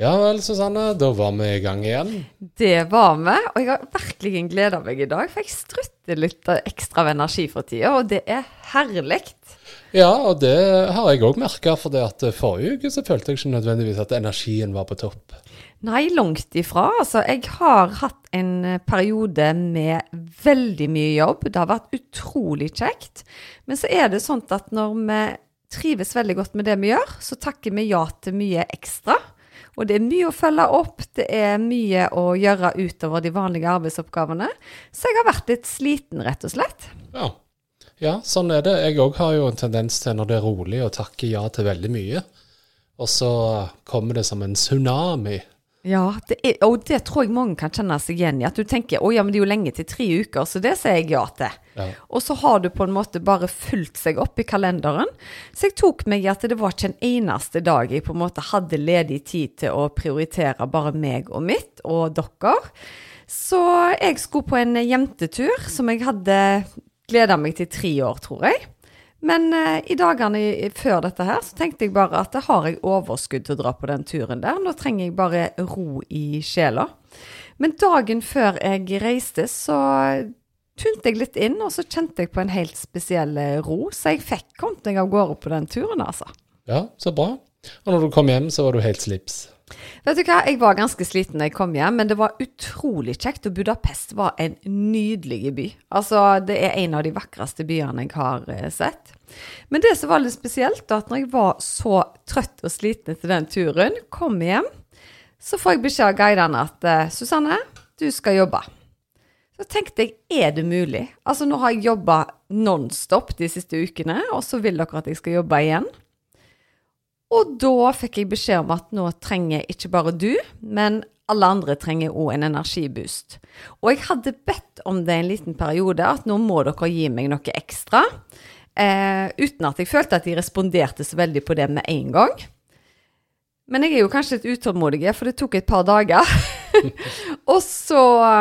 Ja vel, Susanne. Da var vi i gang igjen. Det var vi, og jeg har virkelig gleda meg i dag, for jeg strutter litt ekstra av energi for tida, og det er herlig. Ja, og det har jeg òg merka, for det at forrige uke så følte jeg ikke nødvendigvis at energien var på topp. Nei, langt ifra. Altså, jeg har hatt en periode med veldig mye jobb. Det har vært utrolig kjekt. Men så er det sånn at når vi trives veldig godt med det vi gjør, så takker vi ja til mye ekstra. Og det er mye å følge opp, det er mye å gjøre utover de vanlige arbeidsoppgavene. Så jeg har vært litt sliten, rett og slett. Ja, ja sånn er det. Jeg òg har jo en tendens til når det er rolig, å takke ja til veldig mye. Og så kommer det som en tsunami ja, det er, og det tror jeg mange kan kjenne seg igjen i. At du tenker å ja, men det er jo lenge til tre uker, så det sier jeg ja til. Og så har du på en måte bare fulgt seg opp i kalenderen. Så jeg tok meg i at det var ikke en eneste dag jeg på en måte hadde ledig tid til å prioritere bare meg og mitt og dere. Så jeg skulle på en jentetur som jeg hadde gleda meg til tre år, tror jeg. Men eh, i dagene før dette her, så tenkte jeg bare at det har jeg overskudd til å dra på den turen der. Nå trenger jeg bare ro i sjela. Men dagen før jeg reiste, så tunte jeg litt inn, og så kjente jeg på en helt spesiell eh, ro. Så jeg fikk kommet meg av gårde på den turen, altså. Ja, så bra. Og når du kom hjem, så var du helt slips? Vet du hva, jeg var ganske sliten da jeg kom hjem, men det var utrolig kjekt. Og Budapest var en nydelig by. Altså, det er en av de vakreste byene jeg har eh, sett. Men det som var litt spesielt, da, at når jeg var så trøtt og sliten etter den turen, kom hjem, så får jeg beskjed av guidene at uh, Susanne, du skal jobbe. Så tenkte jeg, er det mulig? Altså, nå har jeg jobba nonstop de siste ukene, og så vil dere at jeg skal jobbe igjen. Og da fikk jeg beskjed om at nå trenger ikke bare du, men alle andre trenger òg en energiboost. Og jeg hadde bedt om det en liten periode, at nå må dere gi meg noe ekstra. Eh, uten at jeg følte at de responderte så veldig på det med en gang. Men jeg er jo kanskje litt utålmodig, for det tok et par dager. og, så,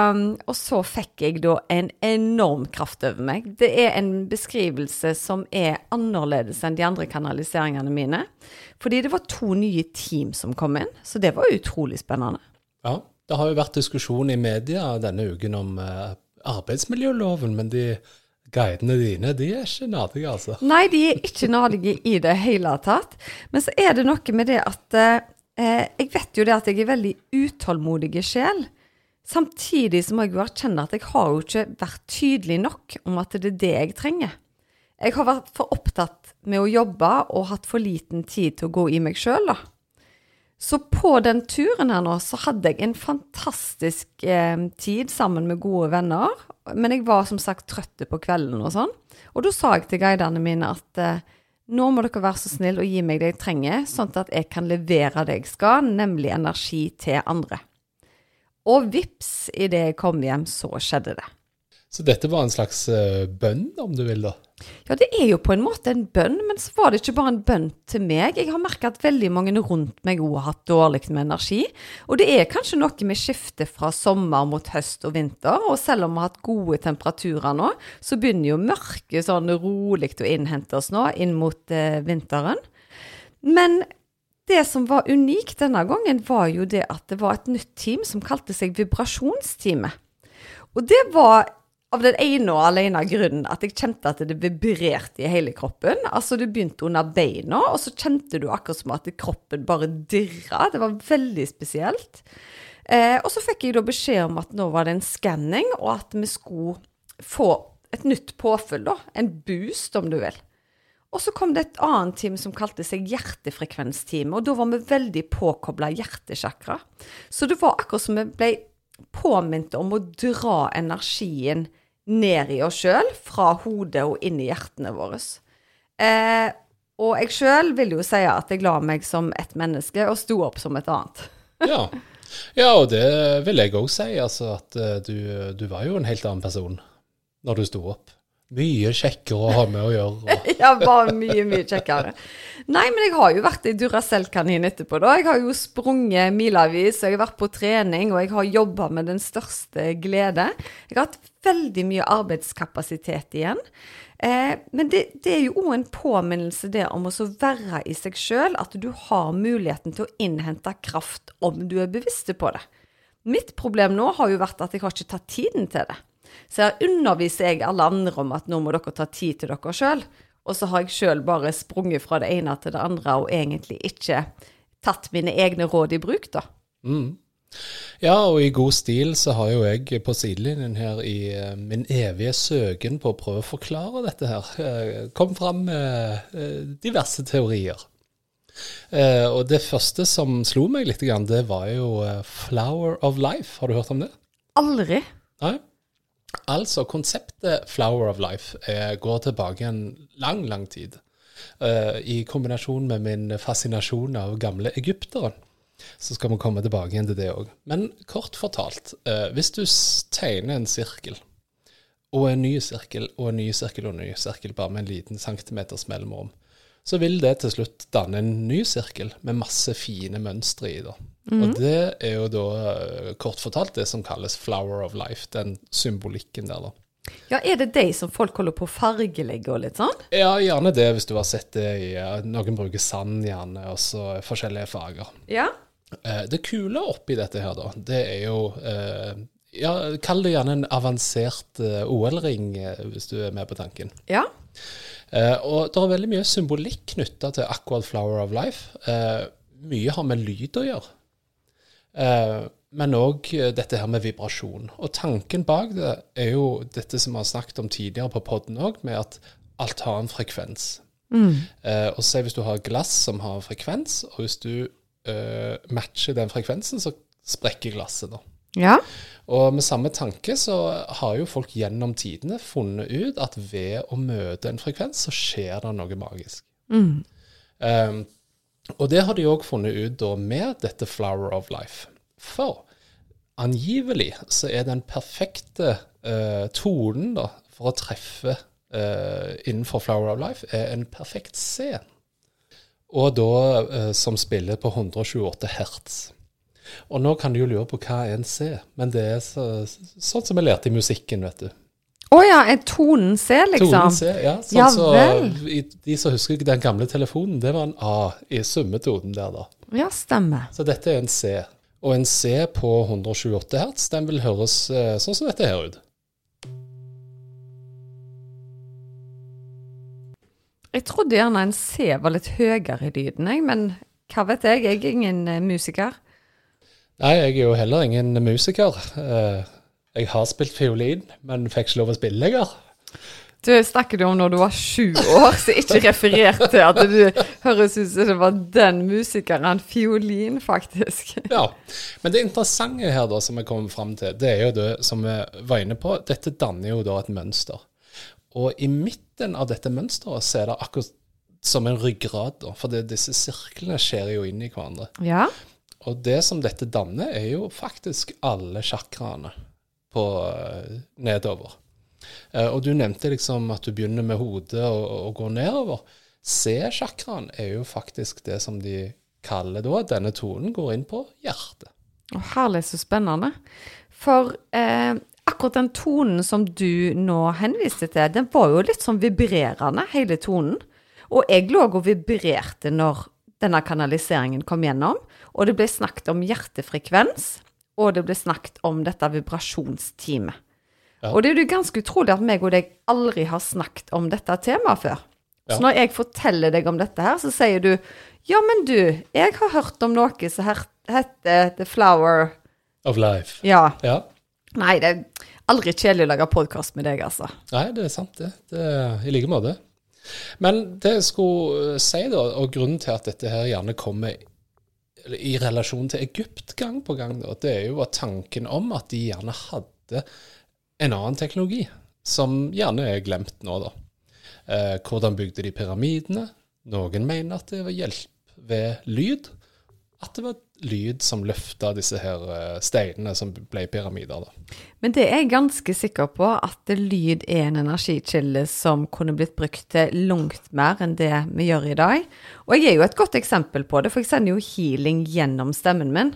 um, og, så, fikk jeg da en enorm kraft over meg. Det er en beskrivelse som er annerledes enn de andre kanaliseringene mine. Fordi det var to nye team som kom inn, så det var utrolig spennende. Ja, det har jo vært diskusjon i media denne uken om uh, arbeidsmiljøloven, men de Guidene dine de er ikke nadige, altså? Nei, de er ikke nadige i det hele tatt. Men så er det noe med det at eh, Jeg vet jo det at jeg er veldig utålmodig sjel. Samtidig så må jeg jo erkjenne at jeg har jo ikke vært tydelig nok om at det er det jeg trenger. Jeg har vært for opptatt med å jobbe og hatt for liten tid til å gå i meg sjøl, da. Så på den turen her nå, så hadde jeg en fantastisk eh, tid sammen med gode venner. Men jeg var som sagt trøtte på kvelden og sånn. Og da sa jeg til guidene mine at eh, nå må dere være så snill og gi meg det jeg trenger, sånn at jeg kan levere det jeg skal, nemlig energi til andre. Og vips, idet jeg kom hjem, så skjedde det. Så dette var en slags uh, bønn, om du vil, da? Ja, det er jo på en måte en bønn, men så var det ikke bare en bønn til meg. Jeg har merka at veldig mange rundt meg òg har hatt dårlig med energi. Og det er kanskje noe med skiftet fra sommer mot høst og vinter. Og selv om vi har hatt gode temperaturer nå, så begynner jo mørket sånn rolig å innhente oss nå inn mot eh, vinteren. Men det som var unikt denne gangen, var jo det at det var et nytt team som kalte seg Vibrasjonsteamet. Og det var av den ene og alene grunnen at jeg kjente at det vibrerte i hele kroppen. Altså, du begynte under beina, og så kjente du akkurat som at kroppen bare dirra. Det var veldig spesielt. Eh, og så fikk jeg da beskjed om at nå var det en skanning, og at vi skulle få et nytt påfyll, da. En boost, om du vil. Og så kom det et annet team som kalte seg hjertefrekvensteam, og da var vi veldig påkobla hjertesjakra. Så det var akkurat som vi ble påminnet om å dra energien ned i oss sjøl, fra hodet og inn i hjertene våre. Eh, Og jeg sjøl vil jo si at jeg la meg som et menneske og sto opp som et annet. Ja. ja, og det vil jeg òg si. Altså at eh, du, du var jo en helt annen person når du sto opp. Mye kjekkere å ha med å gjøre. Ja, bare mye, mye kjekkere. Nei, men jeg har jo vært i Duracell-kanin etterpå, da. Jeg har jo sprunget milevis, og jeg har vært på trening, og jeg har jobba med den største glede. Jeg har hatt veldig mye arbeidskapasitet igjen. Eh, men det, det, er jo òg en påminnelse det om å være i seg sjøl, at du har muligheten til å innhente kraft om du er bevisst på det. Mitt problem nå har jo vært at jeg har ikke tatt tiden til det. Så her underviser jeg alle andre om at nå må dere ta tid til dere sjøl. Og så har jeg sjøl bare sprunget fra det ene til det andre og egentlig ikke tatt mine egne råd i bruk, da. Mm. Ja, og i god stil så har jo jeg på sidelinjen her i uh, min evige søken på å prøve å forklare dette her, uh, kom fram med uh, diverse teorier. og det første som slo meg litt, det var jo 'Flower of Life'. Har du hørt om det? Aldri. Nei? Altså, konseptet Flower of Life eh, går tilbake en lang, lang tid. Eh, I kombinasjon med min fascinasjon av gamle egyptere. Så skal vi komme tilbake igjen til det òg. Men kort fortalt, eh, hvis du tegner en sirkel, og en ny sirkel, og en ny sirkel og en ny sirkel, bare med en liten centimeters mellomrom, så vil det til slutt danne en ny sirkel med masse fine mønstre i. da. Mm. Og det er jo da eh, kort fortalt det som kalles flower of life, den symbolikken der, da. Ja, Er det de som folk holder på å fargelegge og litt sånn? Ja, gjerne det, hvis du har sett det i Noen bruker sand gjerne, og så forskjellige farger. Ja. Eh, det kule oppi dette her, da, det er jo eh, ja, Kall det gjerne en avansert OL-ring, hvis du er med på tanken. Ja. Eh, og det er veldig mye symbolikk knytta til akkurat Flower of Life. Eh, mye har med lyd å gjøre. Eh, men òg dette her med vibrasjon. Og tanken bak det er jo dette som vi har snakket om tidligere på poden òg, med at alt har en frekvens. Mm. Eh, og se hvis du har glass som har frekvens, og hvis du eh, matcher den frekvensen, så sprekker glasset, da. Ja. Og med samme tanke så har jo folk gjennom tidene funnet ut at ved å møte en frekvens, så skjer det noe magisk. Mm. Um, og det har de òg funnet ut da med dette Flower of Life. For angivelig så er den perfekte uh, tonen da, for å treffe uh, innenfor Flower of Life, er en perfekt C. Og da uh, som spiller på 128 hertz. Og nå kan du jo lure på hva er en C, men det er så, sånn som vi lærte i musikken, vet du. Å oh ja, er tonen C, liksom? Tonen C, ja. Sånn ja så, de som husker den gamle telefonen, det var en A i summetonen der, da. Ja, stemmer. Så dette er en C. Og en C på 128 hertz, den vil høres eh, sånn som dette her ut. Jeg trodde gjerne en C var litt høyere i lyden, men hva vet jeg, jeg er ingen eh, musiker. Nei, jeg er jo heller ingen musiker. Eh, jeg har spilt fiolin, men fikk ikke lov å spille lenger. Du snakker du om når du var sju år, så ikke referert til at du høres ut som det var den musikeren. Fiolin, faktisk. Ja. Men det interessante her da, som vi kommer fram til, det er jo det som vi var inne på. Dette danner jo da et mønster. Og i midten av dette mønsteret så er det akkurat som en ryggrad, da. For det, disse sirklene skjer jo inn i hverandre. Ja. Og det som dette danner, er jo faktisk alle sjakraene på uh, nedover. Uh, og du nevnte liksom at du begynner med hodet og, og går nedover. C-sjakraen er jo faktisk det som de kaller da Denne tonen går inn på hjertet. Og herlig, så spennende. For eh, akkurat den tonen som du nå henviste til, den var jo litt sånn vibrerende, hele tonen. Og jeg lå og vibrerte når denne kanaliseringen kom gjennom. Og det ble snakket om hjertefrekvens, og det ble snakket om dette vibrasjonsteamet. Ja. Og det er jo ganske utrolig at meg og deg aldri har snakket om dette temaet før. Ja. Så når jeg forteller deg om dette her, så sier du ja, men du, jeg har hørt om noe som heter The Flower Of Life. Ja. ja. Nei, det er aldri kjedelig å lage podkast med deg, altså. Nei, det er sant, det. det er I like måte. Men det jeg skulle si, da, og grunnen til at dette her gjerne kommer i relasjon til Egypt gang på gang, da, det er jo at tanken om at de gjerne hadde en annen teknologi, som gjerne er glemt nå, da. Eh, hvordan bygde de pyramidene? Noen mener at det var hjelp ved lyd. At det var lyd som løfta disse her eh, steinene som ble pyramider. da. Men det er jeg ganske sikker på, at lyd er en energikilde som kunne blitt brukt til langt mer enn det vi gjør i dag. Og jeg er jo et godt eksempel på det, for jeg sender jo healing gjennom stemmen min.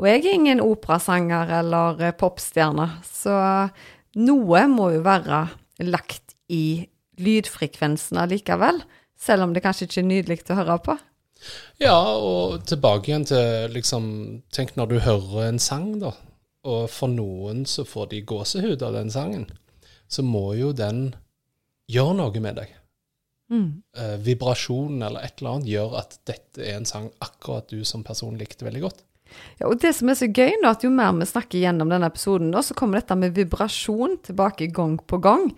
Og jeg er ingen operasanger eller eh, popstjerne, så noe må jo være lagt i lydfrekvensen allikevel. Selv om det kanskje ikke er nydelig å høre på. Ja, og tilbake igjen til liksom Tenk når du hører en sang, da. Og for noen så får de gåsehud av den sangen. Så må jo den gjøre noe med deg. Mm. Eh, vibrasjonen eller et eller annet gjør at dette er en sang akkurat du som person likte veldig godt. Ja, og det som er så gøy nå, at jo mer vi snakker gjennom denne episoden, nå, så kommer dette med vibrasjon tilbake gang på gang.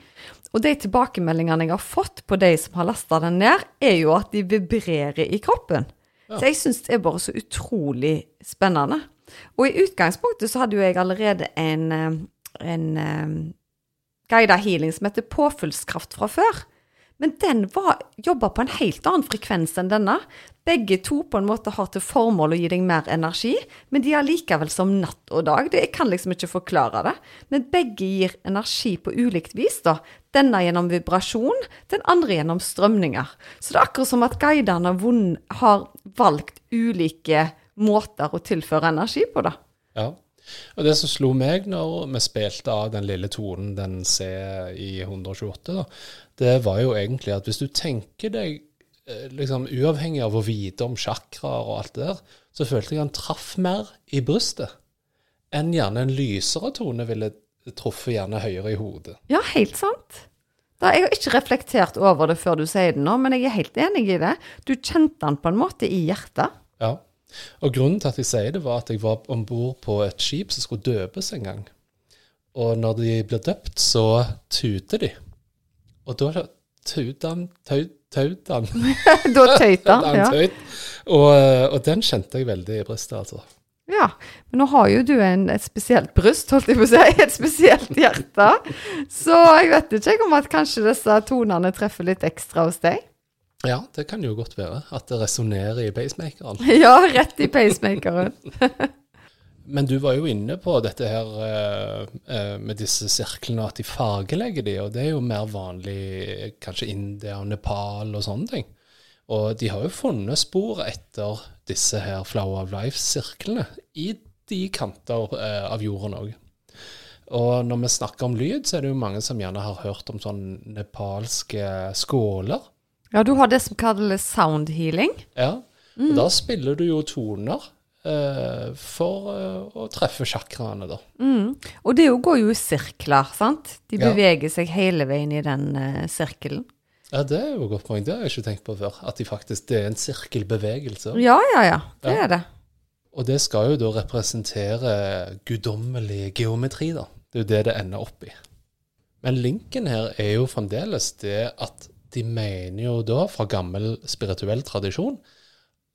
Og de tilbakemeldingene jeg har fått på de som har lasta den ned, er jo at de vibrerer i kroppen. Ja. Så jeg syns det er bare så utrolig spennende. Og i utgangspunktet så hadde jo jeg allerede en, eh, en um, eh, guida healing som heter påfyllskraft fra før. Men den var, jobber på en helt annen frekvens enn denne. Begge to på en måte har til formål å gi deg mer energi, men de er likevel som natt og dag. Det, jeg kan liksom ikke forklare det. Men begge gir energi på ulikt vis. da. Denne gjennom vibrasjon, den andre gjennom strømninger. Så det er akkurat som at guidene har valgt ulike måter å tilføre energi på. da. Ja, og Det som slo meg når vi spilte av den lille tonen, den C i 128, da, det var jo egentlig at hvis du tenker deg eh, liksom uavhengig av å vite om chakraer og alt det der, så følte jeg han traff mer i brystet enn gjerne en lysere tone ville truffet gjerne høyere i hodet. Ja, helt sant. Da, jeg har ikke reflektert over det før du sier det nå, men jeg er helt enig i det. Du kjente han på en måte i hjertet. Og grunnen til at jeg sier det, var at jeg var om bord på et skip som skulle døpes en gang. Og når de blir døpt, så tuter de. Og da tøyte han da tøyta han, ja. Tøyt. Og, og, den kjente jeg veldig i brystet, altså. Ja, men nå har jo du en, et spesielt bryst, holdt jeg på å si, et spesielt hjerte. Så jeg vet ikke om at kanskje disse tonene treffer litt ekstra hos deg? Ja, det kan jo godt være. At det resonnerer i pacemakeren. ja, rett i pacemakeren. Men du var jo inne på dette her eh, med disse sirklene, at de fargelegger de, og det er jo mer vanlig kanskje India og Nepal og sånne ting. Og de har jo funnet spor etter disse her Flower of Life-sirklene i de kanter eh, av jorden òg. Og når vi snakker om lyd, så er det jo mange som gjerne har hørt om sånn nepalske skåler ja, du har det som kalles sound healing. Ja, og mm. da spiller du jo toner eh, for eh, å treffe chakraene, da. Mm. Og det går jo i sirkler, sant? De beveger ja. seg hele veien i den eh, sirkelen. Ja, det er jo et godt poeng. Det har jeg ikke tenkt på før. At de faktisk, det er en sirkelbevegelse. Ja, ja, ja. Det ja. er det. Og det skal jo da representere guddommelig geometri, da. Det er jo det det ender opp i. Men linken her er jo fremdeles det at de mener jo da, fra gammel spirituell tradisjon,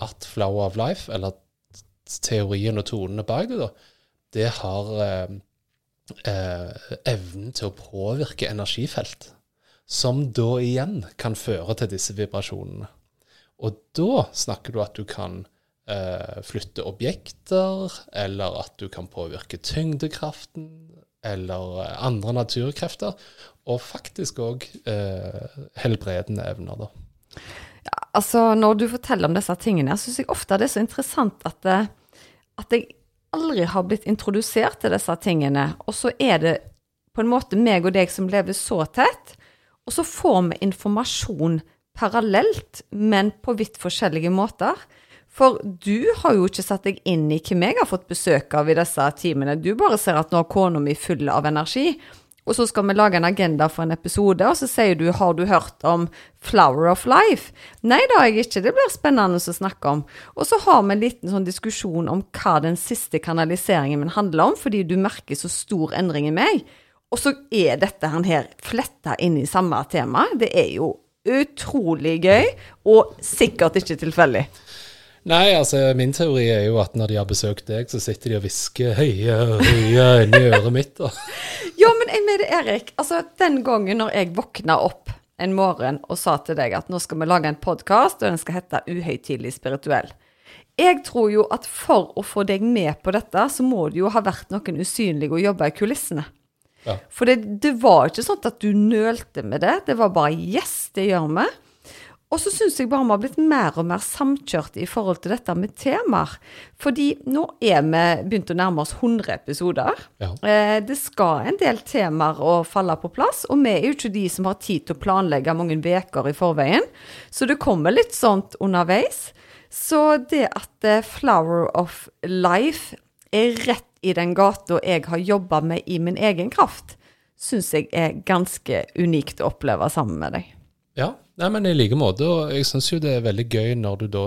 at flow of life, eller teorien og tonene bak det, da, det har eh, eh, evnen til å påvirke energifelt. Som da igjen kan føre til disse vibrasjonene. Og da snakker du at du kan eh, flytte objekter, eller at du kan påvirke tyngdekraften, eller andre naturkrefter og faktisk òg eh, helbredende evner, da. Ja, altså, når du forteller om disse tingene, syns jeg ofte det er så interessant at, det, at jeg aldri har blitt introdusert til disse tingene, og så er det på en måte meg og deg som lever så tett, og så får vi informasjon parallelt, men på vidt forskjellige måter. For du har jo ikke satt deg inn i hvem jeg har fått besøk av i disse timene. Du bare ser at nå er kona mi full av energi og så skal vi lage en agenda for en episode, og så sier du 'Har du hørt om Flower of Life?' Nei, det har jeg ikke. Det blir spennende å snakke om. Og så har vi en liten sånn diskusjon om hva den siste kanaliseringen min handler om, fordi du merker så stor endring i meg. Og så er dette her fletta inn i samme tema. Det er jo utrolig gøy, og sikkert ikke tilfeldig. Nei, altså min teori er jo at når de har besøkt deg, så sitter de og hvisker høye, høye inni øret mitt. Da. ja, men jeg mener Erik, altså den gangen når jeg våkna opp en morgen og sa til deg at nå skal vi lage en podkast, og den skal hete Uhøytidelig spirituell. Jeg tror jo at for å få deg med på dette, så må det jo ha vært noen usynlige og jobbe i kulissene. Ja. For det, det var ikke sånn at du nølte med det. Det var bare 'yes, det gjør vi'. Og så syns jeg bare vi har blitt mer og mer samkjørt i forhold til dette med temaer. Fordi nå er vi begynt å nærme oss 100 episoder. Ja. Eh, det skal en del temaer å falle på plass, og vi er jo ikke de som har tid til å planlegge mange uker i forveien. Så det kommer litt sånt underveis. Så det at eh, Flower of Life er rett i den gata jeg har jobba med i min egen kraft, syns jeg er ganske unikt å oppleve sammen med deg. Ja, Nei, men i like måte. Og jeg syns jo det er veldig gøy når du da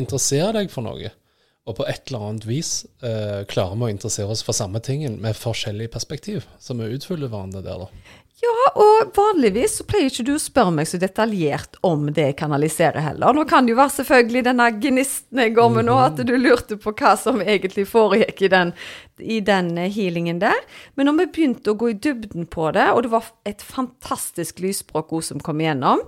interesserer deg for noe, og på et eller annet vis eh, klarer vi å interessere oss for samme tingen med forskjellig perspektiv. Så vi utfyller hverandre der, da. Ja, og vanligvis så pleier ikke du å spørre meg så detaljert om det jeg kanaliserer heller. Nå kan det jo være selvfølgelig denne gnisten jeg går med nå, at du lurte på hva som egentlig foregikk i den, i den eh, healingen der. Men når vi begynte å gå i dybden på det, og det var et fantastisk lysspråk hun som kom igjennom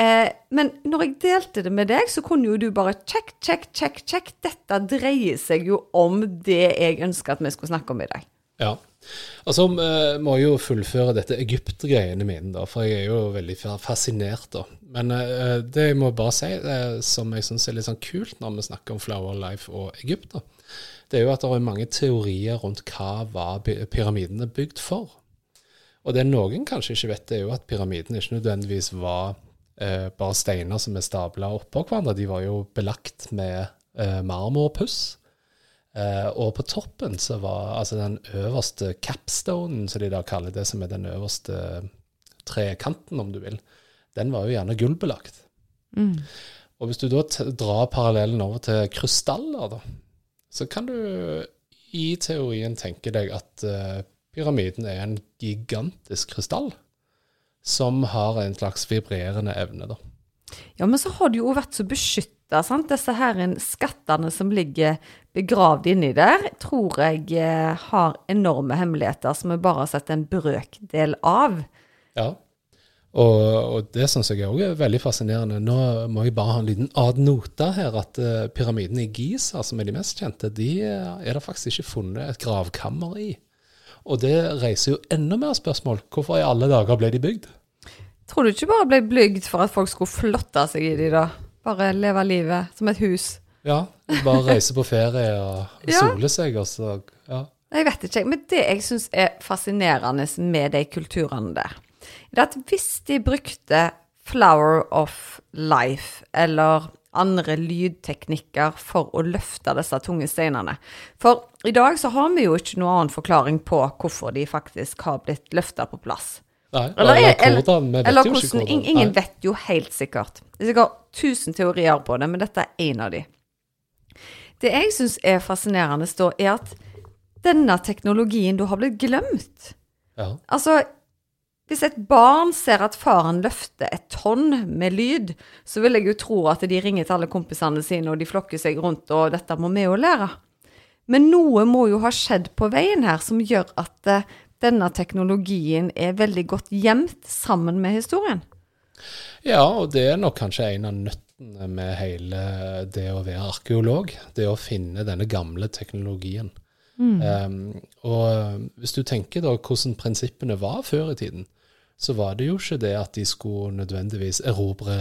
eh, Men når jeg delte det med deg, så kunne jo du bare check, check, check, check. Dette dreier seg jo om det jeg ønsker at vi skulle snakke om i dag. Ja. Altså, vi må jo fullføre dette Egypt-greiene mine, da, for jeg er jo veldig fascinert, da. Men uh, det jeg må bare si, som jeg syns er litt sånn kult når vi snakker om Flower Life og Egypt, da, det er jo at det er mange teorier rundt hva var pyramidene bygd for. Og det noen kanskje ikke vet, det er jo at pyramidene ikke nødvendigvis var uh, bare steiner som er stabla oppå hverandre. De var jo belagt med marmorpuss. Uh, og på toppen så var altså den øverste capstonen, som de da kaller det, som er den øverste trekanten, om du vil, den var jo gjerne gullbelagt. Mm. Og hvis du da drar parallellen over til krystaller, da, så kan du i teorien tenke deg at uh, pyramiden er en gigantisk krystall som har en slags vibrerende evne, da. Ja, men så har det jo vært så beskytta, sant. Disse her skattene som ligger begravd inni der, tror jeg eh, har enorme hemmeligheter som vi bare har sett en brøkdel av. Ja, og, og det syns jeg òg er veldig fascinerende. Nå må jeg bare ha en liten adnote her, at pyramiden pyramidene i Giza, som er de mest kjente, de uh, er det faktisk ikke funnet et gravkammer i. Og det reiser jo enda mer spørsmål. Hvorfor i alle dager ble de bygd? Tror du ikke bare ble bygd for at folk skulle flotte seg i de da? Bare leve livet som et hus? Ja, bare reise på ferie og ja. sole seg, Også, Ja. Jeg vet ikke, men det jeg syns er fascinerende med de kulturene der, er at hvis de brukte Flower of Life eller andre lydteknikker for å løfte disse tunge steinene. For i dag så har vi jo ikke noen annen forklaring på hvorfor de faktisk har blitt løfta på plass. Nei, eller, eller, eller hvordan, ikke hvordan. Ingen Nei. vet jo helt sikkert. Det er sikkert tusen teorier på det, men dette er én av de. Det jeg syns er fascinerende, da, er at denne teknologien da har blitt glemt. Ja. Altså, hvis et barn ser at faren løfter et tonn med lyd, så vil jeg jo tro at de ringer til alle kompisene sine, og de flokker seg rundt, og dette må vi jo lære. Men noe må jo ha skjedd på veien her som gjør at uh, denne teknologien er veldig godt gjemt sammen med historien. Ja, og det er nok kanskje en av nøttene med hele det å være arkeolog. Det å finne denne gamle teknologien. Mm. Um, og hvis du tenker da hvordan prinsippene var før i tiden, så var det jo ikke det at de skulle nødvendigvis erobre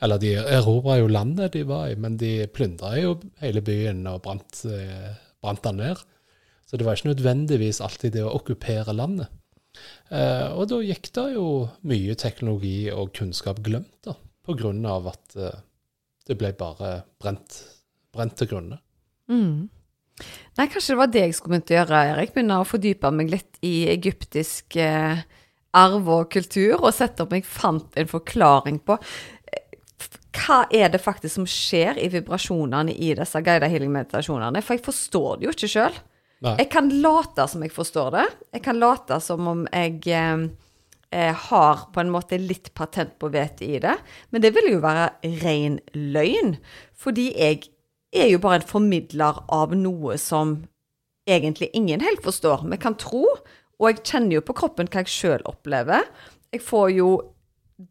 Eller de erobra jo landet de var i, men de plyndra jo hele byen og brant, eh, brant den ned. Så det var ikke nødvendigvis alltid det å okkupere landet. Eh, og da gikk det jo mye teknologi og kunnskap glemt, da, på grunn av at eh, det ble bare brent, brent til grunne. Mm. Nei, kanskje det var det jeg skulle begynt å gjøre, Erik. Begynne å fordype meg litt i egyptisk eh, arv og kultur, og sette opp jeg fant en forklaring på eh, hva er det faktisk som skjer i vibrasjonene i disse guided healing-meditasjonene? For jeg forstår det jo ikke sjøl. Jeg kan late som jeg forstår det. Jeg kan late som om jeg eh, eh, har på en måte litt patent på vete i det. Men det vil jo være ren løgn. Fordi jeg er jo bare en formidler av noe som egentlig ingen helt forstår. Vi kan tro, og jeg kjenner jo på kroppen hva jeg sjøl opplever. Jeg får jo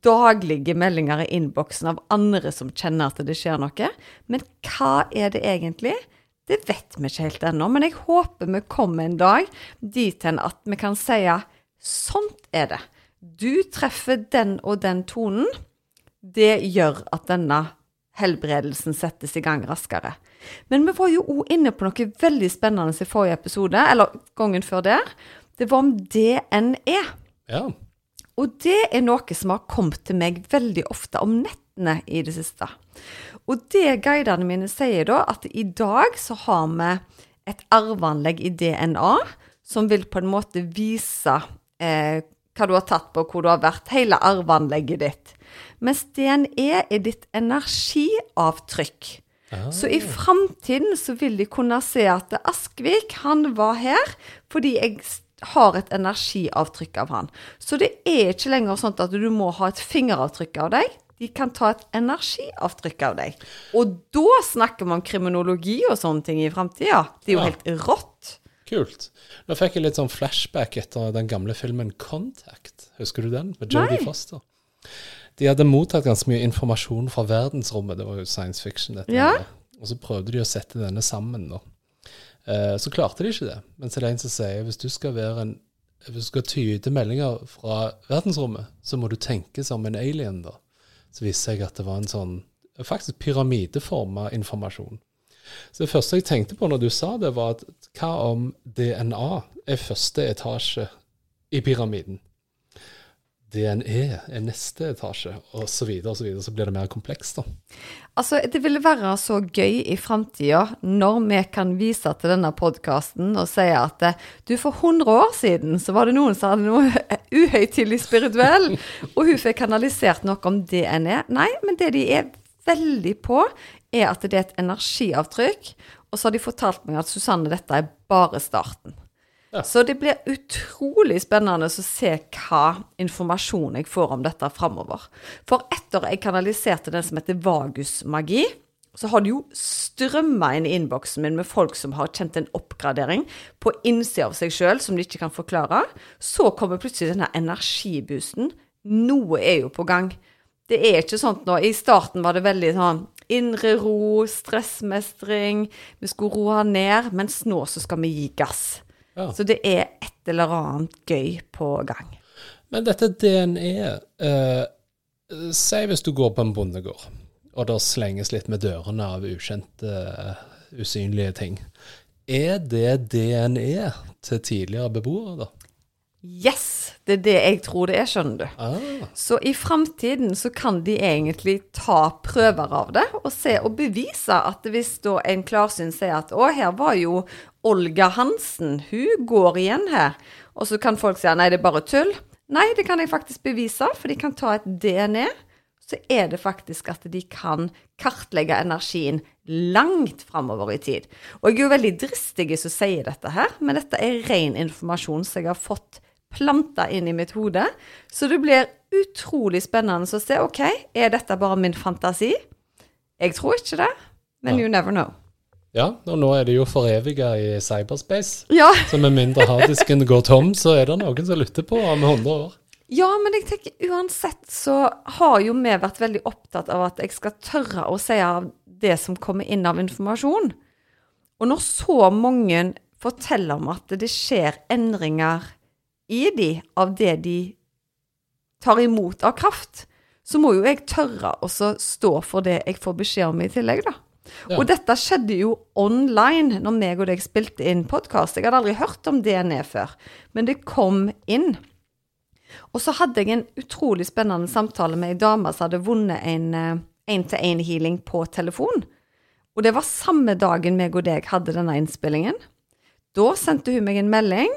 daglige meldinger i innboksen av andre som kjenner at det skjer noe. Men hva er det egentlig? Det vet vi ikke helt ennå, men jeg håper vi kommer en dag dit hen at vi kan si sånt er det. Du treffer den og den tonen. Det gjør at denne helbredelsen settes i gang raskere. Men vi var jo òg inne på noe veldig spennende i forrige episode, eller gangen før der. Det var om DNE. Ja. Og det er noe som har kommet til meg veldig ofte om nettene i det siste. Og det guidene mine sier da, at i dag så har vi et arveanlegg i DNA som vil på en måte vise eh, hva du har tatt på, hvor du har vært, hele arveanlegget ditt. Mens DNE er ditt energiavtrykk. Ah. Så i framtiden så vil de kunne se at Askvik, han var her fordi jeg har et energiavtrykk av han. Så det er ikke lenger sånn at du må ha et fingeravtrykk av deg. De kan ta et energiavtrykk av deg. Og da snakker vi om kriminologi og sånne ting i framtida. Det er jo Ja. helt rått. Kult. Nå fikk jeg litt sånn flashback etter den gamle filmen Contact. Husker du den? Med Jodie Foster. De hadde mottatt ganske mye informasjon fra verdensrommet. Det var jo science fiction. dette. Ja. Og så prøvde de å sette denne sammen. da. Eh, så klarte de ikke det. Men så er det en som sier hvis du skal være en hvis du skal tyde meldinger fra verdensrommet, så må du tenke som en alien, da. Så viste seg at det var en sånn faktisk pyramideforma informasjon. Så det første jeg tenkte på når du sa det, var at hva om DNA er første etasje i pyramiden? DNE er neste etasje, og så videre og så videre. Så blir det mer komplekst, da. Altså, det ville være så gøy i framtida når vi kan vise til denne podkasten og si at eh, du, for 100 år siden så var det noen som hadde noe uhøytidelig spirituell, og hun fikk kanalisert noe om DNE. Nei, men det de er veldig på, er at det er et energiavtrykk. Og så har de fortalt meg at Susanne, dette er bare starten. Ja. Så det blir utrolig spennende å se hva informasjon jeg får om dette framover. For etter jeg kanaliserte den som heter vagusmagi, så har det jo strømma inn i innboksen min med folk som har kjent en oppgradering på innsida av seg sjøl som de ikke kan forklare. Så kommer plutselig denne energiboosten. Noe er jo på gang. Det er ikke sånn nå I starten var det veldig sånn indre ro, stressmestring, vi skulle roe ned, mens nå så skal vi gi gass. Ja. Så det er et eller annet gøy på gang. Men dette DNE eh, Si hvis du går på en bondegård, og det slenges litt med dørene av ukjente, eh, usynlige ting. Er det DNE til tidligere beboere, da? Yes! Det er det jeg tror det er, skjønner du. Ah, Så i framtiden så kan de egentlig ta prøver av det og se og bevise at hvis da en klarsyn sier at å, her var jo Olga Hansen, hun går igjen her. Og så kan folk si nei, det er bare tull. Nei, det kan jeg faktisk bevise, for de kan ta et DNA. Så er det faktisk at de kan kartlegge energien langt framover i tid. Og jeg er jo veldig dristig som sier dette her, men dette er ren informasjon som jeg har fått planta inn i mitt hode. Så det blir utrolig spennende å se. OK, er dette bare min fantasi? Jeg tror ikke det, men Ja. you never know. ja, og nå er det jo foreviga i cyberspace. Ja, Så med mindre harddisken går tom, så er det noen som lytter på om 100 år. ja, men jeg tenker uansett så har jo vi vært veldig opptatt av at jeg skal tørre å si av det som kommer inn av informasjon. Og når så mange forteller om at det skjer endringer i de av det de tar imot av kraft, så må jo jeg tørre å stå for det jeg får beskjed om i tillegg, da. Ja. Og dette skjedde jo online når meg og deg spilte inn podkast. Jeg hadde aldri hørt om DNE før, men det kom inn. Og så hadde jeg en utrolig spennende samtale med ei dame som hadde vunnet en én-til-én-healing på telefon. Og det var samme dagen meg og deg hadde denne innspillingen. Da sendte hun meg en melding,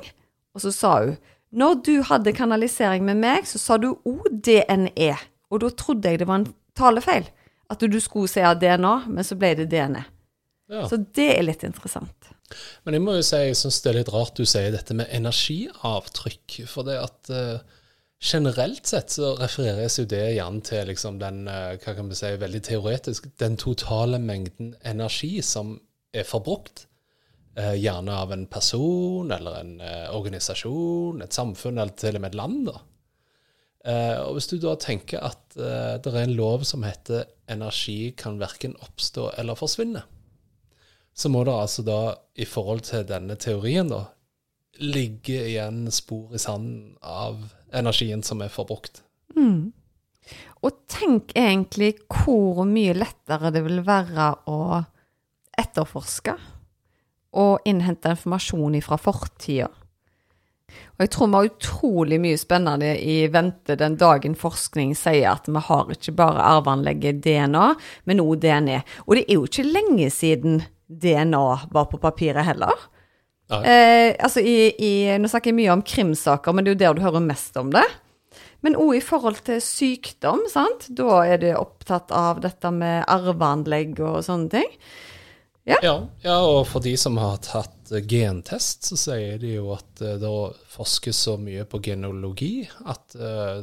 og så sa hun når du hadde kanalisering med meg, så sa du ODNE, DNE. Og da trodde jeg det var en talefeil. At du skulle si DNA, men så ble det DNE. Ja. Så det er litt interessant. Men jeg må jo si jeg syns det er litt rart du sier dette med energiavtrykk. For det at uh, generelt sett så refereres jo det gjerne til liksom den, uh, hva kan vi si, veldig teoretisk, den totale mengden energi som er forbrukt. Eh, gjerne av en person eller en eh, organisasjon, et samfunn eller til og med et land. da. Eh, og hvis du da tenker at det er en lov som heter energi kan verken oppstå eller forsvinne, så må det altså da, i forhold til denne teorien, da, ligge igjen spor i sanden av energien som er forbrukt. Mm. Og tenk egentlig hvor mye lettere det vil være å etterforske og innhente informasjon fra fortida. Og jeg tror vi har utrolig mye spennende i vente den dagen forskning sier at vi har ikke bare arveanlegget DNA, men òg DNA. Og det er jo ikke lenge siden DNA var på papiret heller. Eh, altså i, i, nå snakker jeg mye om krimsaker, men det er jo der du hører mest om det. Men òg i forhold til sykdom, sant. Da er du opptatt av dette med arveanlegg og sånne ting. Ja. ja. ja, og for de som har tatt gentest, så sier de jo at uh, det forskes så mye på genologi at uh,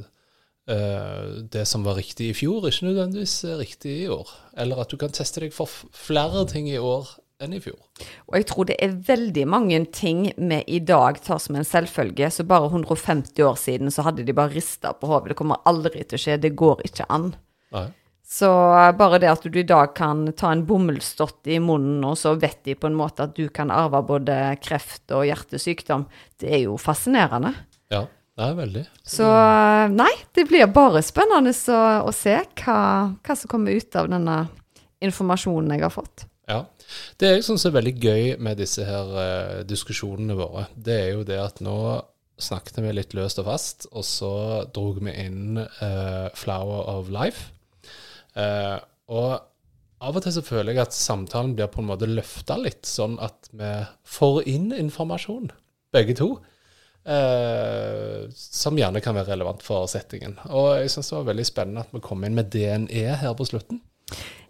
uh, det som var riktig i fjor, ikke nødvendigvis er riktig i år. Eller at du kan teste deg for flere ting i år enn i fjor. Og jeg tror det er veldig mange ting vi i dag tar som en selvfølge. Så bare 150 år siden så hadde de bare rista på hodet. Det kommer aldri til å skje. Det går ikke an. Nei. Så bare det at du i dag kan ta en bomullsdott i munnen, og så vet de på en måte at du kan arve både kreft og hjertesykdom, det er jo fascinerende. Ja, det er veldig. Så nei, det blir bare spennende å, å se hva, hva som kommer ut av denne informasjonen jeg har fått. Ja. Det jeg syns er veldig gøy med disse her uh, diskusjonene våre, det er jo det at nå snakket vi litt løst og fast, og så dro vi inn uh, Flower of Life. Uh, og av og til så føler jeg at samtalen blir på en måte løfta litt, sånn at vi får inn informasjon, begge to. eh, som gjerne kan være relevant for settingen. Og jeg syns det var veldig spennende at vi kom inn med DNE her på slutten.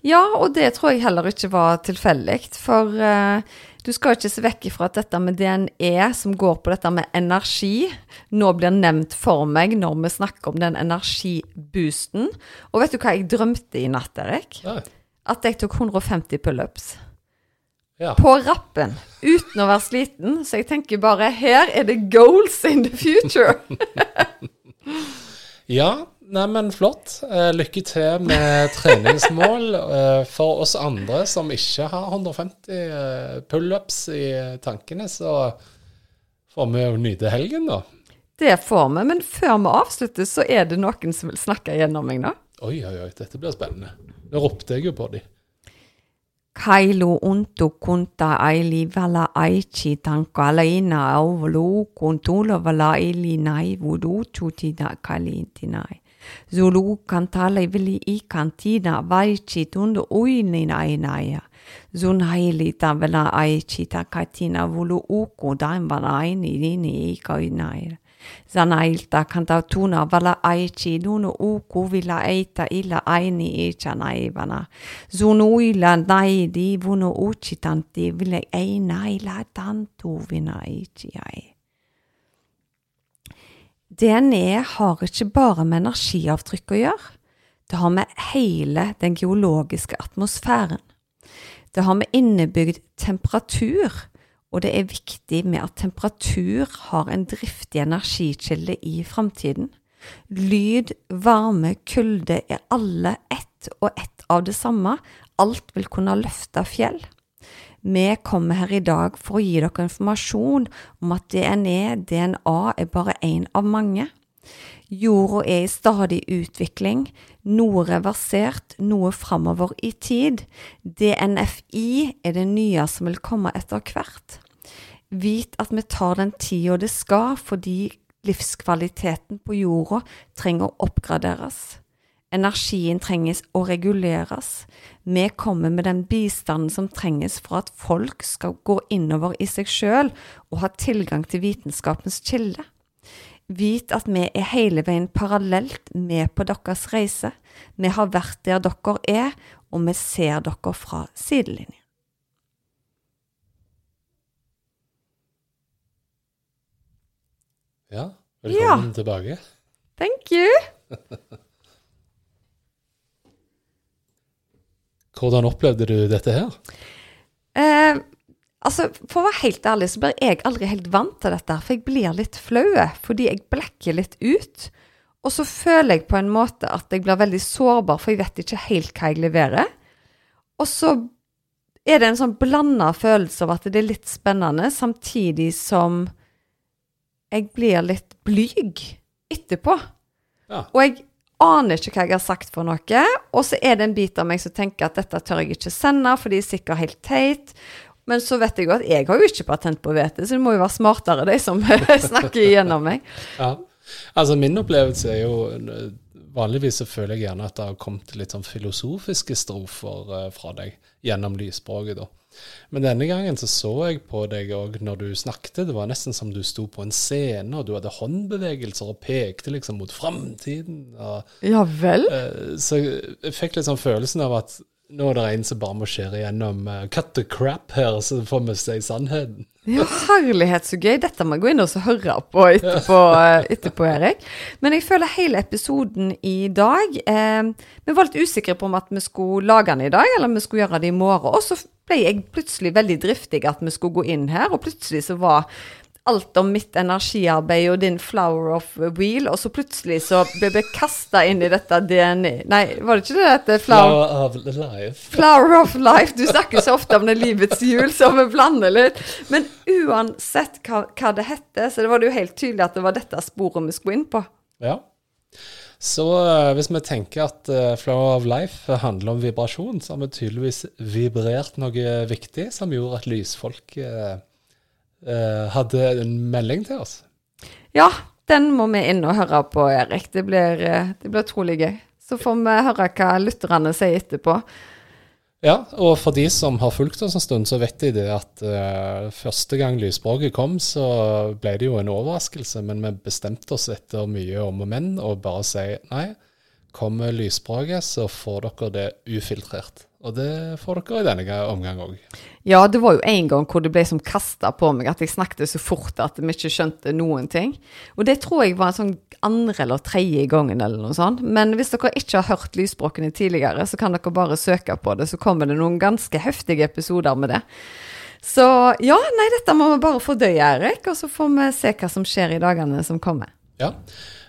Ja, og det tror jeg heller ikke var tilfeldig. For uh, du skal ikke se vekk ifra at dette med DNE, som går på dette med energi, nå blir nevnt for meg når vi snakker om den energiboosten. Og vet du hva jeg drømte i natt, Erik? Nei. At jeg tok 150 pullups. Ja. På rappen, uten å være sliten. Så jeg tenker bare her er det goals in the future. ja, Neimen, flott. Eh, lykke til med treningsmål eh, for oss andre som ikke har 150 eh, pullups i tankene. Så får vi jo nyte helgen, da. Det får vi, men før vi avslutter, så er det noen som vil snakke gjennom meg nå. Oi, oi, oi, dette blir spennende. Nå ropte jeg jo på dem. Kailo untu kunta aili vala aichi tanka alaina auvlu kuntulo vala ili nai vudu chuti da kalintinai. Zulu cantala veli i cantina vai citun uinin ainaia. Zun hailita vela aichita katina vulu uku dain vala aini ini i kainaira. Zanailta kantautuna vala aichi nunu uku vila eita illa aini echa naivana. Zun illa naidi vunu uchitanti vile ei naila tantuvina ichi ai. DNA har ikke bare med energiavtrykk å gjøre. Det har med hele den geologiske atmosfæren. Det har med innebygd temperatur, og det er viktig med at temperatur har en driftig energikilde i framtiden. Lyd, varme, kulde er alle ett og ett av det samme. Alt vil kunne løfte fjell. Vi kommer her i dag for å gi dere informasjon om at DNA, DNA er bare én av mange. Jorda er i stadig utvikling, noe reversert, noe framover i tid. DNFI er det nye som vil komme etter hvert. Vit at vi tar den tida det skal, fordi livskvaliteten på jorda trenger å oppgraderes. Energien trenges å reguleres. Vi kommer med den bistanden som trenges for at folk skal gå innover i seg sjøl og ha tilgang til vitenskapens kilde. Vit at vi er hele veien parallelt med på deres reise. Vi har vært der dere er, og vi ser dere fra sidelinjen. Ja, velkommen ja. tilbake. Thank you. Hvordan opplevde du dette her? Eh, altså, For å være helt ærlig så blir jeg aldri helt vant til dette, for jeg blir litt flau fordi jeg blekker litt ut. og så føler jeg på en måte at jeg blir veldig sårbar, for jeg vet ikke helt hva jeg leverer. Og så er det en sånn blanda følelse av at det er litt spennende, samtidig som jeg blir litt blyg etterpå. Ja. Og jeg aner ikke hva jeg har sagt for noe, og så er det en bit av meg som tenker at dette tør jeg ikke sende, for de er sikkert helt teit. Men så vet jeg jo at jeg har jo ikke patent på å vite, så det må jo være smartere, de som snakker igjennom meg. Ja. Altså, min opplevelse er jo Vanligvis så føler jeg gjerne at det har kommet litt sånn filosofiske strofer eh, fra deg gjennom lysspråket, da. Men denne gangen så så jeg på deg òg når du snakket. Det var nesten som du sto på en scene, og du hadde håndbevegelser og pekte liksom mot framtiden. Ja vel? Eh, Så jeg fikk sånn følelsen av at nå er det en som bare må skjære gjennom, eh, cut the crap her, så får vi si sannheten. Ja, herlighet så gøy. Dette må jeg gå inn og høre på etterpå, eh, etterpå, Erik. Men jeg føler hele episoden i dag eh, Vi var litt usikre på om at vi skulle lage den i dag, eller om vi skulle gjøre det i morgen. Og så ble jeg plutselig veldig driftig at vi skulle gå inn her, og plutselig så var alt om mitt energiarbeid og din flower of wheel, og så plutselig så ble vi kasta inn i dette DNI Nei, var det ikke det dette flower Flower of life. Flower of life. Du snakker så ofte om det livets hjul, så vi blander litt. Men uansett hva, hva det heter, så det var det jo helt tydelig at det var dette sporet vi skulle inn på. Ja. Så eh, hvis vi tenker at eh, Flower of Life handler om vibrasjon, så har vi tydeligvis vibrert noe viktig som gjorde at lysfolk eh, hadde en melding til oss. Ja, den må vi inn og høre på, Erik. Det blir, eh, det blir utrolig gøy. Så får vi høre hva lytterne sier etterpå. Ja, og for de som har fulgt oss en stund, så vet de det at uh, første gang lysspråket kom, så ble det jo en overraskelse, men vi bestemte oss etter mye om og men og bare si nei, kommer lysspråket, så får dere det ufiltrert. Og det får dere i denne omgang òg. Ja, det var jo en gang hvor det ble som kasta på meg at jeg snakket så fort at vi ikke skjønte noen ting. Og det tror jeg var en sånn andre eller tredje gangen eller noe sånt. Men hvis dere ikke har hørt lysspråkene tidligere, så kan dere bare søke på det, så kommer det noen ganske heftige episoder med det. Så ja, nei, dette må vi bare fordøye, Erik, og så får vi se hva som skjer i dagene som kommer. Ja,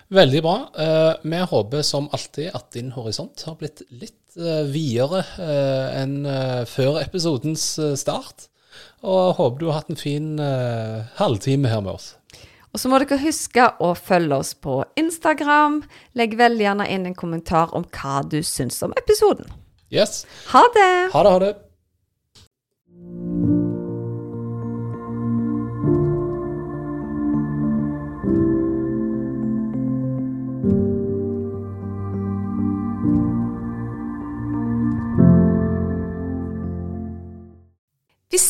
veldig bra. Eh, vi håper som alltid at din horisont har blitt litt eh, videre eh, enn før episodens start. Og håper du har hatt en fin halvtime her med oss. Og så må dere huske å følge oss på Instagram. Legg veldig gjerne inn en kommentar om hva du syns om episoden. Yes. Ha det! Ha det, ha det.